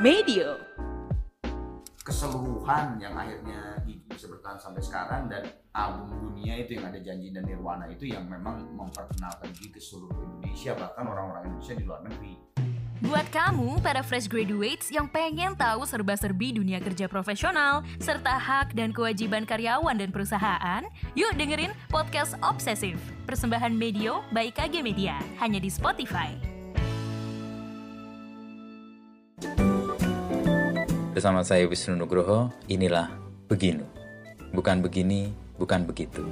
Medio. keseluruhan yang akhirnya Gigi bisa bertahan sampai sekarang dan album dunia itu yang ada janji dan Nirwana itu yang memang memperkenalkan Gigi ke seluruh Indonesia bahkan orang-orang Indonesia di luar negeri. Buat kamu, para fresh graduates yang pengen tahu serba-serbi dunia kerja profesional, serta hak dan kewajiban karyawan dan perusahaan, yuk dengerin Podcast Obsesif, persembahan Medio by KG Media, hanya di Spotify. Bersama saya Wisnu Nugroho, inilah Beginu. Bukan begini, bukan begitu.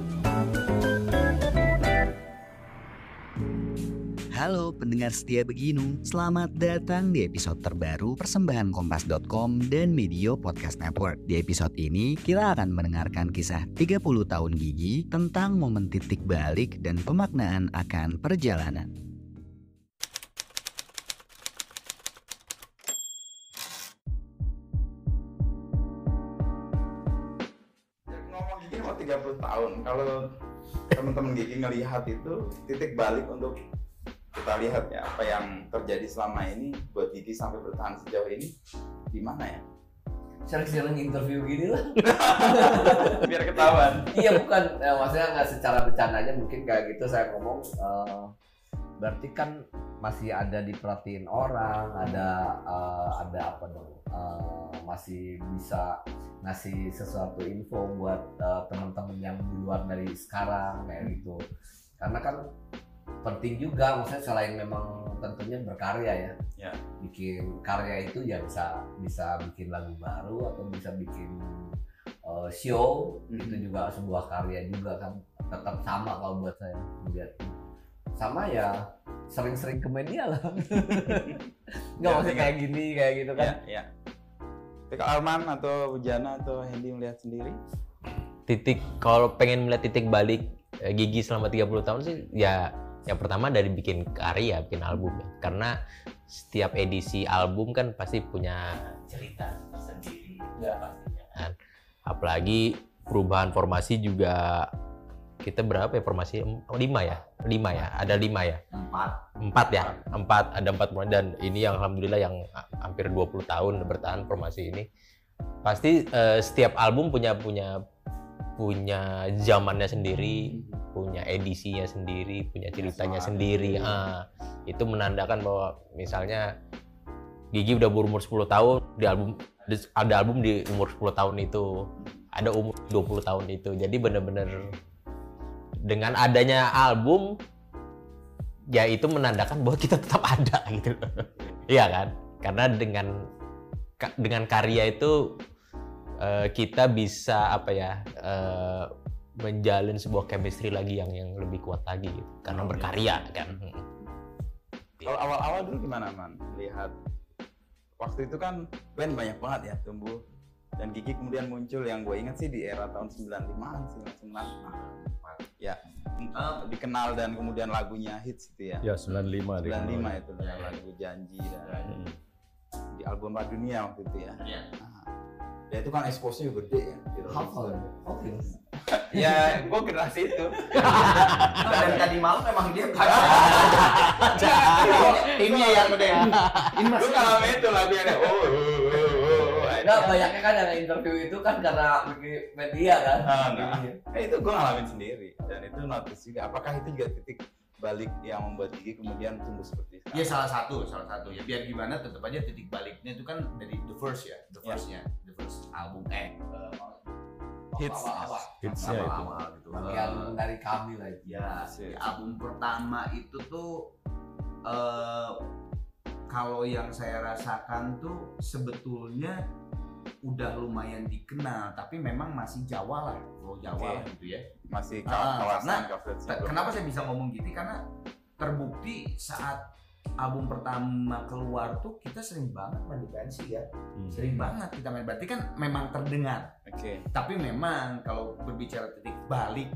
Halo pendengar setia Beginu, selamat datang di episode terbaru persembahan kompas.com dan Medio Podcast Network. Di episode ini, kita akan mendengarkan kisah 30 tahun Gigi tentang momen titik balik dan pemaknaan akan perjalanan. Gigi mau 30 tahun kalau teman-teman Gigi ngelihat itu titik balik untuk kita lihat ya apa yang terjadi selama ini buat Gigi sampai bertahan sejauh ini di mana ya? sering-sering interview gini lah Biar ketahuan. iya bukan ya, maksudnya nggak secara bercandanya mungkin kayak gitu saya ngomong eh, berarti kan masih ada diperhatiin orang ada eh, ada apa dong eh, masih bisa ngasih sesuatu info buat eh, teman-teman yang di luar dari sekarang kayak gitu karena kan penting juga maksudnya selain memang tentunya berkarya ya Ya. bikin karya itu ya bisa bisa bikin lagu baru atau bisa bikin uh, show Mhm. itu juga sebuah karya juga kan tetap sama kalau buat saya melihat sama ya sering-sering ke media lah nggak Ya, ya. kayak gini kayak gitu kan Ya, ya. Tapi kalau Arman atau Bujana atau Hendy melihat sendiri? titik kalau pengen melihat titik balik eh, Gigi selama 30 tahun sih ya yang pertama dari bikin karya, bikin album ya. Karena setiap edisi album kan pasti punya cerita sendiri ya pastinya kan. Apalagi perubahan formasi juga kita berapa ya formasi? Oh, lima ya? Lima ya? Ada lima ya? Empat. empat ya? Empat ada empat dan ini yang alhamdulillah yang ha- hampir 20 tahun bertahan formasi ini. Pasti eh, setiap album punya punya punya zamannya sendiri punya edisinya sendiri punya ceritanya sendiri. ah itu menandakan bahwa misalnya Gigi udah berumur 10 tahun di album ada album di umur 10 tahun itu. Ada umur 20 tahun itu. Jadi bener-bener dengan adanya album ya itu menandakan bahwa kita tetap ada gitu. Iya kan? Karena dengan dengan karya itu eh, kita bisa apa ya eh, menjalin sebuah chemistry lagi yang yang lebih kuat lagi gitu. Karena Oh, iya. berkarya kan. Kalau awal-awal dulu gimana man? Lihat waktu itu kan band banyak banget ya tumbuh dan Gigi kemudian muncul yang gue inget sih di era tahun 95an sih 95 ya eh, dikenal dan kemudian lagunya hits itu ya Ya 95 deh. 95 itu dengan lagu janji dan Hmm. di album La Dunia waktu itu ya Iya. Nah, ya itu kan expose-nya juga gede ya di Rolling hafal Stone. oke ya gue generasi itu dan tadi malam memang dia ini yang udah ini gue ngalamin itu lagu yang oh, oh, oh, oh. Enggak, banyaknya kan yang interview itu kan karena media kan Nah, nah. Iya. Eh, itu gue ngalamin sendiri dan itu notice juga apakah itu juga titik balik yang membuat Gigi kemudian tumbuh seperti sekarang Iya salah satu, salah satu ya biar gimana tetap aja titik baliknya itu kan dari the first ya, the Ya. firstnya, the first album eh hits Awal-awal. Hitsnya itu. awal gitu. bagian Eh, dari kami lah itu ya di album pertama itu tuh eh kalau yang saya rasakan tuh sebetulnya udah lumayan dikenal tapi memang masih Jawa lah, Pulau Jawa Oke. lah gitu ya. masih Ah, kawasan Te- Kenapa saya bisa ngomong gitu? Karena terbukti saat album pertama keluar tuh kita sering banget main di pensi ya, Hmm. sering banget kita main. Berarti kan memang terdengar. oke Tapi memang kalau berbicara titik balik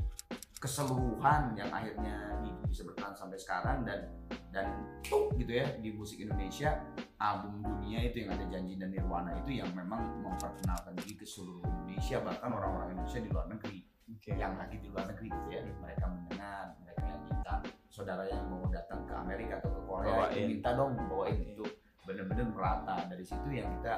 keseluruhan yang akhirnya bisa bertahan sampai sekarang dan dan tuh gitu ya di musik Indonesia album dunia itu yang ada janji dan Nirwana itu yang memang memperkenalkan Gigi ke seluruh Indonesia bahkan orang-orang Indonesia di luar negeri. Oke. Yang lagi di luar negeri gitu ya mereka mendengar mereka yang minta. Saudara yang mau datang ke Amerika atau ke Korea Bawain. minta dong bawain Oke. itu bener-bener rata dari situ yang kita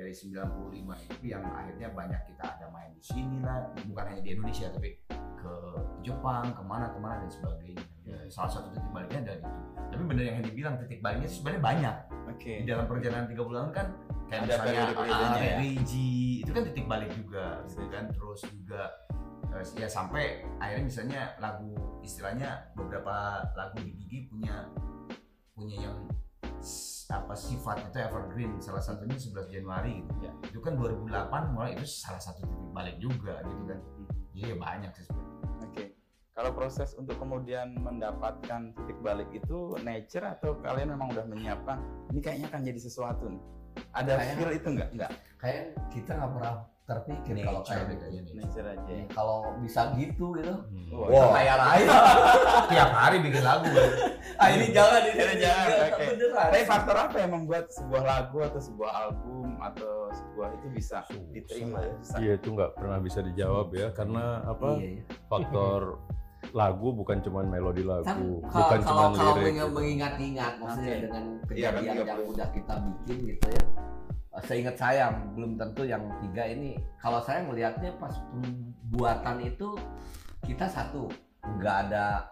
dari 95 itu yang akhirnya banyak kita ada main di sini lah. Bukan hanya di Indonesia tapi ke Jepang ke mana ke mana dan sebagainya. Ya, salah satu titik baliknya dari itu. Tapi bener yang Hendy bilang titik baliknya sebenarnya banyak. Oke. di dalam perjalanan 30 tahun kan kayak Ada misalnya periode-periodenya ah, ya. Rigi itu kan titik balik juga gitu kan. Terus juga eh, ya sampai akhirnya misalnya lagu istilahnya beberapa lagu di Gigi punya apa sifat itu evergreen salah satunya 11 Januari gitu Ya. itu kan 2008 mulai itu salah satu titik balik juga gitu kan jadi ya banyak sih sebenarnya Oke. Kalau proses untuk kemudian mendapatkan titik balik itu nature atau kalian memang udah menyiapkan ini kayaknya akan jadi sesuatu nih. Ada Kayak- feel itu enggak? Enggak. kayak kita nggak pernah terpikir kalau kayak gitu. Nature aja. ya. kalau bisa gitu gitu Wah. Wah. kayak lain tiap hari bikin lagu kan ah ini jangan ini Jangan, jangan, oke. beneran Tapi faktor apa yang membuat sebuah lagu atau sebuah album atau sebuah itu bisa diterima? Bisa. Iya itu nggak pernah bisa dijawab ya karena apa Iya, iya. faktor lagu bukan cuma melodi kan lagu, kalau bukan cuma kalau kalau lirik. mengingat- gitu. mengingat-ingat maksudnya Oke. dengan Iya, kan kejadian tiga yang udah kita bikin gitu ya seingat saya belum tentu yang tiga ini kalau saya melihatnya pas pembuatan itu kita satu nggak ada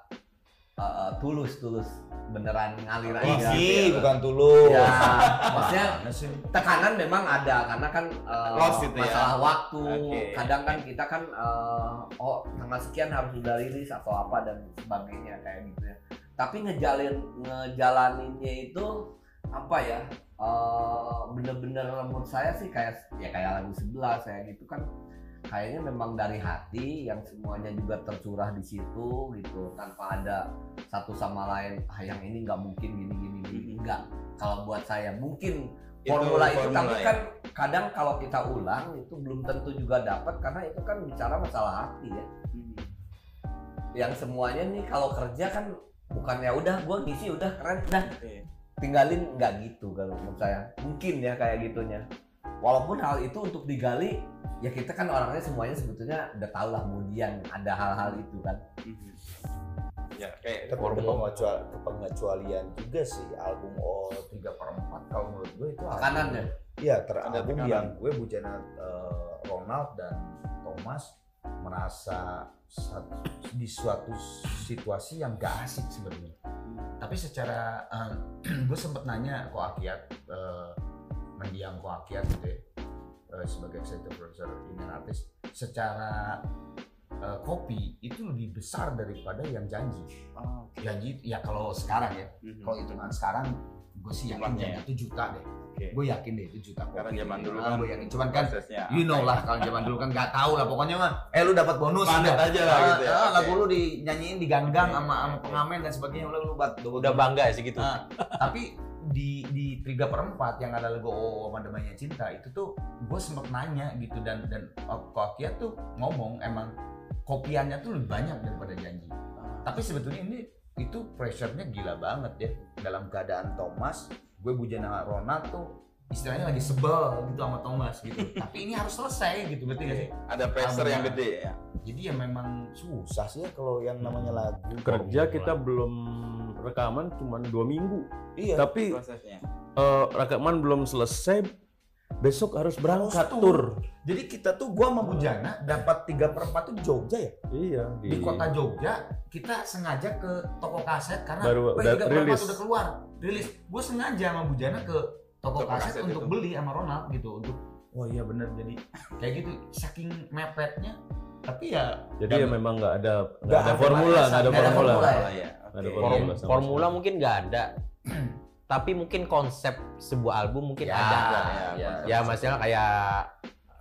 eh, eh, tulus tulus beneran ngalir aja Isi bukan tulus. ya maksudnya sih? tekanan memang ada karena kan eh, Loss itu ya. masalah waktu Oke. kadang kan kita kan eh, oh tanggal sekian harus sudah rilis atau apa dan sebagainya kayak gitu ya tapi ngejalin ngejalaninnya itu apa ya eh, bener-bener menurut saya sih kayak ya kayak lagu 11 kayak gitu kan. Kayaknya memang dari hati yang semuanya juga tercurah di situ gitu. Tanpa ada satu sama lain ah yang ini nggak mungkin gini gini gini. Enggak kalau buat saya mungkin Itu formula itu formula tapi ya. kan kadang kalau kita ulang itu belum tentu juga dapat karena itu kan bicara masalah hati ya. Hmm. yang semuanya nih kalau kerja kan bukan ya udah gua ngisi udah keren udah. Oke. Tinggalin nggak gitu kalau menurut saya. Mungkin ya kayak gitunya. Walaupun hal itu untuk digali ya kita kan orangnya semuanya sebetulnya udah tahu lah kemudian ada hal-hal itu kan. Hmm. Ya kayak Tapi ada pengecualian, juga sih album O tiga per empat kalau menurut gue itu tekanannya Iya, Ada teralbum yang gue Bujana eh, Ronald dan Thomas merasa di suatu situasi yang gak asik sebenarnya. Tapi secara eh, gue sempet nanya ko Akiat eh, mendiang ko Akiat gitu ya eh, sebagai executive producer Indian artist secara eh, kopi itu lebih besar daripada yang janji. Oh, oke. janji ya kalau sekarang ya. Mhm. kalau hitungan sekarang gue sih yakin janji itu juta deh Oke. gue yakin deh itu juta Karena kopi. zaman dulu Ah, kan gue yakin cuman kan you know lah ya. kalau zaman dulu kan nggak tahu lah pokoknya mah eh lu dapat bonus aja lah Ah, gitu ya, ah, oke. lagu lu dinyanyiin diganggang Oke, sama sama oke. pengamen dan sebagainya udah lu buat Udah bangga sih gitu. Ah, tapi di di tiga per empat yang ada lagu Oh Madamanya Cinta itu tuh gue sempet nanya gitu dan dan Kokia tuh ngomong emang kopiannya tuh lebih banyak daripada janji tapi sebetulnya ini itu pressure-nya gila banget ya Dalam keadaan Thomas, gue Bujana Ronald tuh istilahnya lagi sebel gitu sama Thomas gitu tapi ini harus selesai gitu berarti gak sih Ada pressure yang gede ya. jadi ya memang susah sih ya kalau yang namanya lagu. Kerja kita belum rekaman cuma dua minggu, Iya. tapi Prosesnya. eh, rekaman belum selesai, besok harus berangkat Harus tur. jadi kita tuh gua sama Bujana dapat tiga per empat tuh di Jogja ya Iya di kota Jogja kita sengaja ke toko kaset karena Baru "Weh, udah tiga per empat rilis." udah keluar rilis gue sengaja sama Bujana ke toko, Toko kaset, kaset untuk itu. beli sama Ronald gitu untuk oh iya bener jadi kayak gitu saking mepetnya tapi ya Jadi ya memang nggak ada nggak ada ada formula, nggak ada formula. formula ya. Oh, ya. Ada formula. Formula mungkin nggak ada. Tapi mungkin konsep sebuah album mungkin Ya, ada. ya, Ya, ya masalah kayak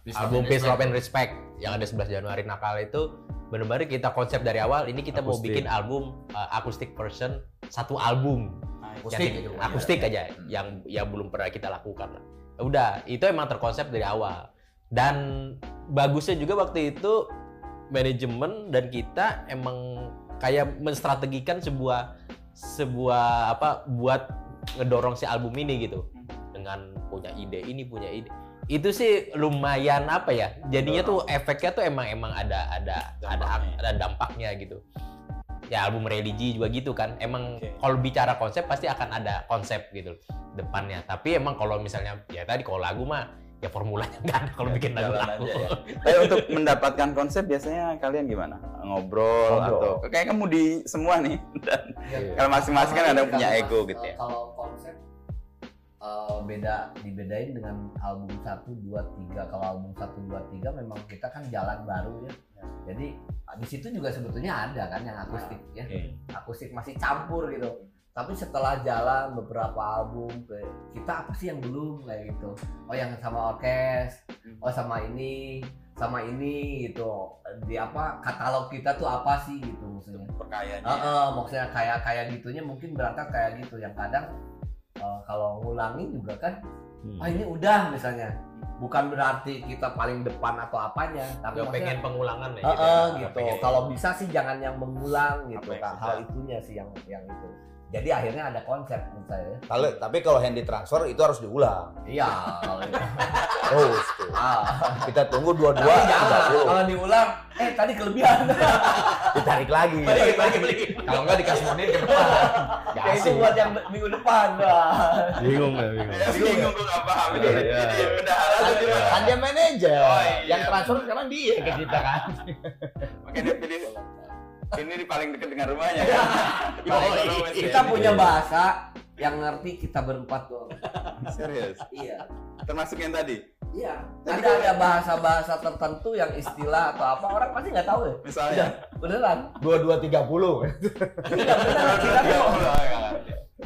Peace, album Peace Love and Respect. Yang ada 11 Januari Nakal itu benar-benar kita konsep dari awal ini kita mau Akustik. bikin album uh, akustik version satu album Akustik yang, gitu. akustik aja Hmm. yang yang belum pernah kita lakukan udah itu emang terkonsep dari awal dan bagusnya juga waktu itu manajemen dan kita emang kayak menstrategikan sebuah sebuah apa buat ngedorong si album ini gitu. Dengan punya ide ini punya ide. Itu sih lumayan apa ya jadinya tuh efeknya tuh emang emang ada ada ada Dampaknya. ada dampaknya gitu. Ya album religi juga gitu kan. Emang kalau bicara konsep pasti akan ada konsep gitu depannya. Tapi emang kalau misalnya ya tadi kalau lagu mah ya formulanya nggak ada kalau Ya, bikin jalan lagu-lagu aja ya. Tapi untuk mendapatkan konsep biasanya kalian gimana? Ngobrol, Ngobrol. atau kayak kamu di semua nih. Dan Iya. kalau masing-masing kan ada punya kan, ego Mas, gitu ya. Kalau konsep eh, beda dibedain dengan album 1 2 3. Kalau album 1 2 3 memang kita kan jalan baru ya. Jadi di situ juga sebetulnya ada kan yang akustik ya. Akustik masih campur gitu. Tapi setelah jalan beberapa album kita apa sih yang belum kayak gitu. Oh yang sama orkes, oh sama ini, sama ini gitu. Di apa katalog kita tuh apa sih gitu maksudnya. Perkayanya. Heeh, maksudnya kayak kayak gitunya mungkin berangkat kayak gitu yang kadang eh, kalau ngulangin juga kan Hmm. ah ini udah misalnya bukan berarti kita paling depan atau apanya tapi Nggak pengen pengulangan ya gitu. Nggak gitu pengen- kalau bisa sih jangan yang mengulang gitu Kak. hal itunya sih yang yang itu jadi akhirnya ada konsep menurut saya Kalau tapi kalau handy transfer itu harus diulang. iya. Terus tuh. Ah. Kita tunggu dua-dua tapi jangan 30. kalau diulang eh tadi kelebihan Ditarik lagi. balik balik balik Kalau enggak dikasih menit ke depan. Kayak itu buat yang minggu depan Wah. Bingung ya, bingung. Ya, bingung gue gak paham ini. Iya. Ini bendahara Kan tadi, dia- Pak. Kan dia manajer. Oh, iya. Yang transfer sekarang dia ke kita kan. Makanya dia pilih ini di paling dekat dengan rumahnya. Oh, ekonomis ya. kita punya bahasa yang ngerti kita berempat doang Serius. iya Termasuk yang tadi. Iya, Tadi ada ada bahasa-bahasa tertentu yang istilah atau apa orang pasti nggak tahu ya. Misalnya. Beneran? Dua-dua tiga puluh. Iya beneran kita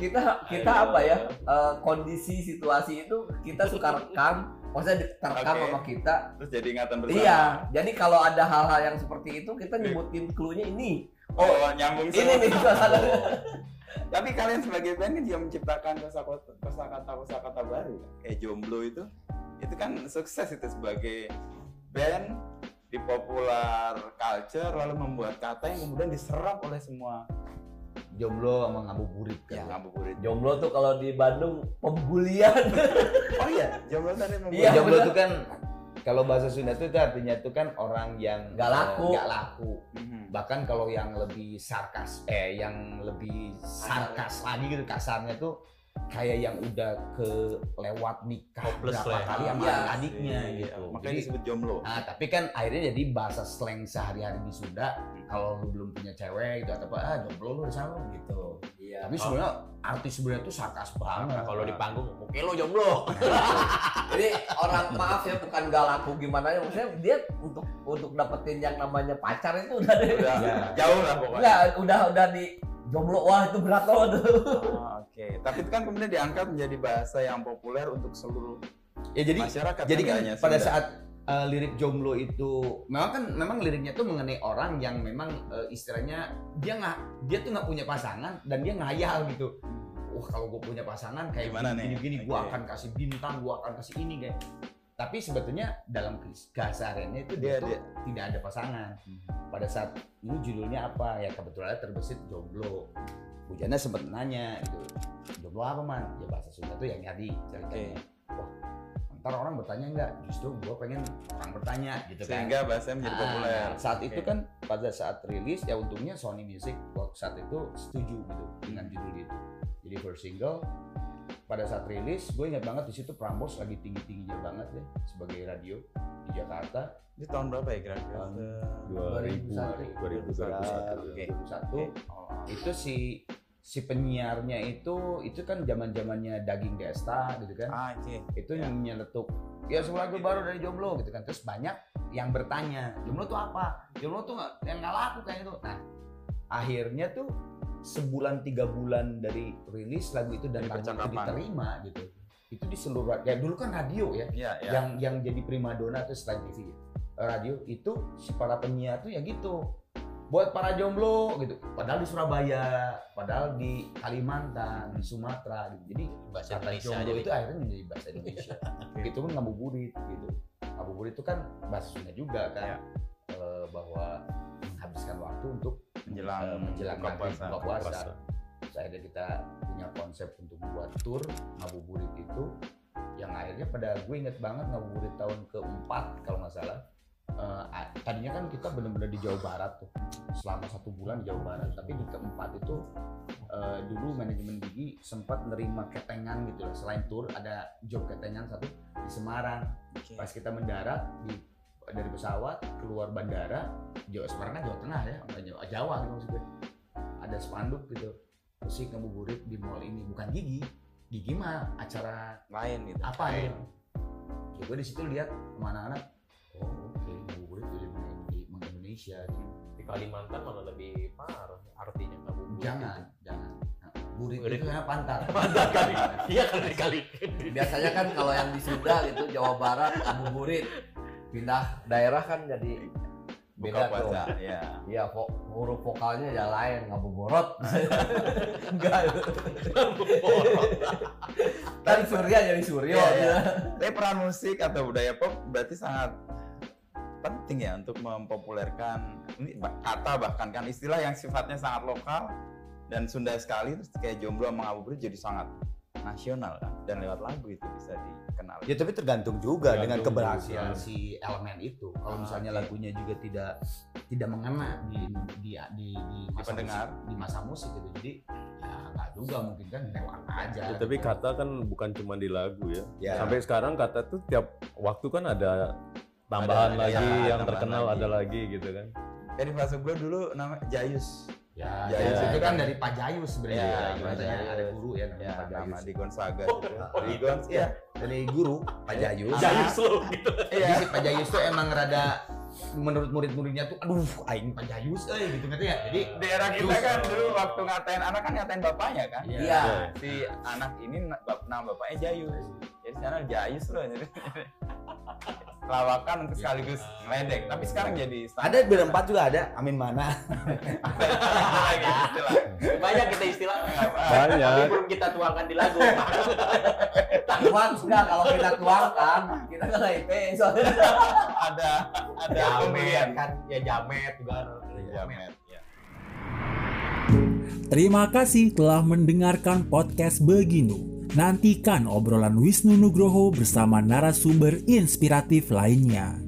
Oh, kita kita apa ya eh, kondisi situasi itu kita suka rekam, maksudnya terekam Oke. sama kita. Terus jadi ingatan bersama. Iya, jadi kalau ada hal-hal yang seperti itu kita nyebutin clue-nya ini. Oh, nyambung Ini nih. Tapi kalian sebagai band kan juga menciptakan kosakata kosakata kosakata baru. kan? Kayak jomblo itu, itu kan sukses itu sebagai band di popular culture lalu membuat kata yang kemudian diserap oleh semua Jomblo sama ngabuburit ya kan. ngabuburit. Jomblo tuh kalau di Bandung pembulian. Oh iya, jomblo tadi membuat Iya, jomblo itu kan kalau bahasa Sunda itu kan artinya itu kan orang yang Nggak laku. eh, nggak laku. Mhm. Bahkan kalau yang lebih sarkas eh yang lebih sarkas lagi gitu kasarnya tuh kayak yang udah kelewat nikah Hopeless berapa lah ya. kali sama Iya. adiknya Iya, gitu. Makanya Jadi, disebut jomblo. Nah, tapi kan akhirnya jadi bahasa slang sehari-hari di Sunda kalau lu belum punya cewek gitu atau apa ah jomblo lu di sana gitu. Iya. Tapi sebenarnya arti sebenarnya tuh sarkas banget. Nah, kalau di panggung oke lo jomblo Jadi orang maaf ya bukan gak laku gimana ya maksudnya dia untuk untuk dapetin yang namanya pacar itu udah. Udah Iya. jauh lah pokoknya. Enggak, udah udah di jomblo wah itu berat loh tuh. Ah, Oke, tapi itu kan kemudian diangkat menjadi bahasa yang populer untuk seluruh Ya jadi masyarakat. jadi kan hanya pada Sunda. saat uh, lirik jomblo itu memang kan memang liriknya tuh mengenai orang yang memang uh, istilahnya dia nggak dia tuh nggak punya pasangan dan dia ngayal gitu wah kalau gue punya pasangan kayak Gimana gini nih? gini, gue akan kasih bintang gue akan kasih ini kayak tapi sebetulnya dalam kesehariannya itu dia, Dia- dia- tidak ada pasangan. Pada saat ini judulnya apa? Ya kebetulan terbesit jomblo. Hujannya sempat nanya gitu. Jomblo apa man ya bahasa Sunda tuh yang tadi ceritanya. Wah ntar orang bertanya enggak justru gue pengen orang bertanya gitu kan. Sehingga bahasanya menjadi Ah, populer. saat Oke. itu kan pada saat rilis ya untungnya Sony Music waktu saat itu setuju gitu dengan judul itu. Jadi first single pada saat rilis gue ingat banget di situ Prambors lagi tinggi tingginya banget ya sebagai radio di Jakarta Ini tahun berapa ya kira-kira? Tahun 2000, 2001. Oke. 2001 Oh, itu si si penyiarnya itu itu kan zaman zamannya daging desta gitu kan Ah, oke. itu Ya. yang nyeletuk ya sebuah lagu baru dari jomblo gitu kan terus banyak yang bertanya jomblo tuh apa jomblo tuh nggak yang nggak laku kayak itu nah akhirnya tuh sebulan tiga bulan dari rilis lagu itu dan lagu itu diterima gitu. Itu di seluruh ya dulu kan radio ya Iya, ya. yang yang jadi primadona tuh selain TV radio itu si para penyiar tuh ya gitu. Buat para jomblo gitu. Padahal di Surabaya padahal di Kalimantan di Sumatera gitu. Jadi bahasa kata Indonesia jomblo jadi. itu akhirnya menjadi bahasa Indonesia. Itu pun ngabuburit gitu. Ngabuburit itu kan bahasa Sunda juga kan. Ya. Eh, bahwa menghabiskan waktu untuk Menjelang menjelang buka puasa. buka puasa. Puasa. Terus akhirnya kita punya konsep untuk membuat tour ngabuburit itu yang akhirnya pada gue inget banget ngabuburit tahun keempat kalau nggak salah eh, a- tadinya kan kita benar-benar di Jawa Barat tuh selama satu bulan di Jawa Barat tapi di keempat itu eh, dulu manajemen gigi sempat nerima ketengan gitu lah selain tour ada job ketengan satu di Semarang pas kita mendarat di dari pesawat keluar bandara Jawa Semarang kan Jawa Tengah ya bukan Jawa Jawa gitu maksudnya ada spanduk gitu musik ngabuburit di mall ini bukan gigi gigi mah acara lain gitu apa ya ya gue di situ lihat anak-anak oh oke ngabuburit jadi Indonesia gitu. Di Kalimantan malah lebih parah artinya ngabuburit. jangan jangan Nah, burit Burit. itu karena pantat Pantat kali. Iya kali kali. Biasanya kan kalau yang di Sunda gitu Jawa Barat ngabuburit pindah daerah kan jadi buka beda tuh. puasa ya Iya, vo huruf vokalnya ya lain, ngabuborot. Enggak. kan Surya jadi Suryo. Iya, gitu. iya. Tapi peran musik atau budaya pop berarti sangat penting ya untuk mempopulerkan ini kata bahkan kan istilah yang sifatnya sangat lokal dan Sunda sekali terus kayak jomblo sama ngabuburit jadi sangat nasional kan dan lewat lagu itu bisa dikenal. ya tapi tergantung juga Tergantung dengan keberhasilan juga. si elemen itu kalau Ah, misalnya oke. lagunya juga tidak tidak mengena di di di, di masa pendengar. musik, di masa musik gitu jadi ya nggak juga mungkin kan lewat aja Ya, tapi gitu. kata kan bukan cuma di lagu ya. Ya. Sampai sekarang kata tuh tiap waktu kan ada tambahan Ada- lagi ya, yang tambahan terkenal lagi. ada lagi gitu kan. Di fase gue dulu namanya Jayus. Ya, Ya, Jayus ya. itu kan dari Pak Jayus sebenarnya Ya, ya, Jayus. ada guru ya namanya Ya, Pak nama Jayus di Gonzaga gitu. Di Gons, Iya, ya. dari guru Pak Jayus Jayus lo gitu. Jadi si Pak Jayus tuh emang rada menurut murid-muridnya tuh aduh aing Pak Jayus eh gitu ngerti ya jadi Di era kita kan dulu waktu ngatain anak kan ngatain bapaknya kan. Iya. Si anak ini nama bapaknya Jayus. Jadi sana Jayus loh jadi. Lawakan untuk sekaligus ngeledek. Tapi sekarang jadi ada berempat juga ada Amin mana istilah. Banyak kita istilah. Tapi Banyak. belum kita tuangkan di lagu. Tuang sudah kalau kita tuangkan, kita kan IP soalnya. Ada ada jamet kan, ya jamet juga. Jamet. Ya. Terima kasih telah mendengarkan podcast Beginu. Nantikan obrolan Wisnu Nugroho bersama narasumber inspiratif lainnya.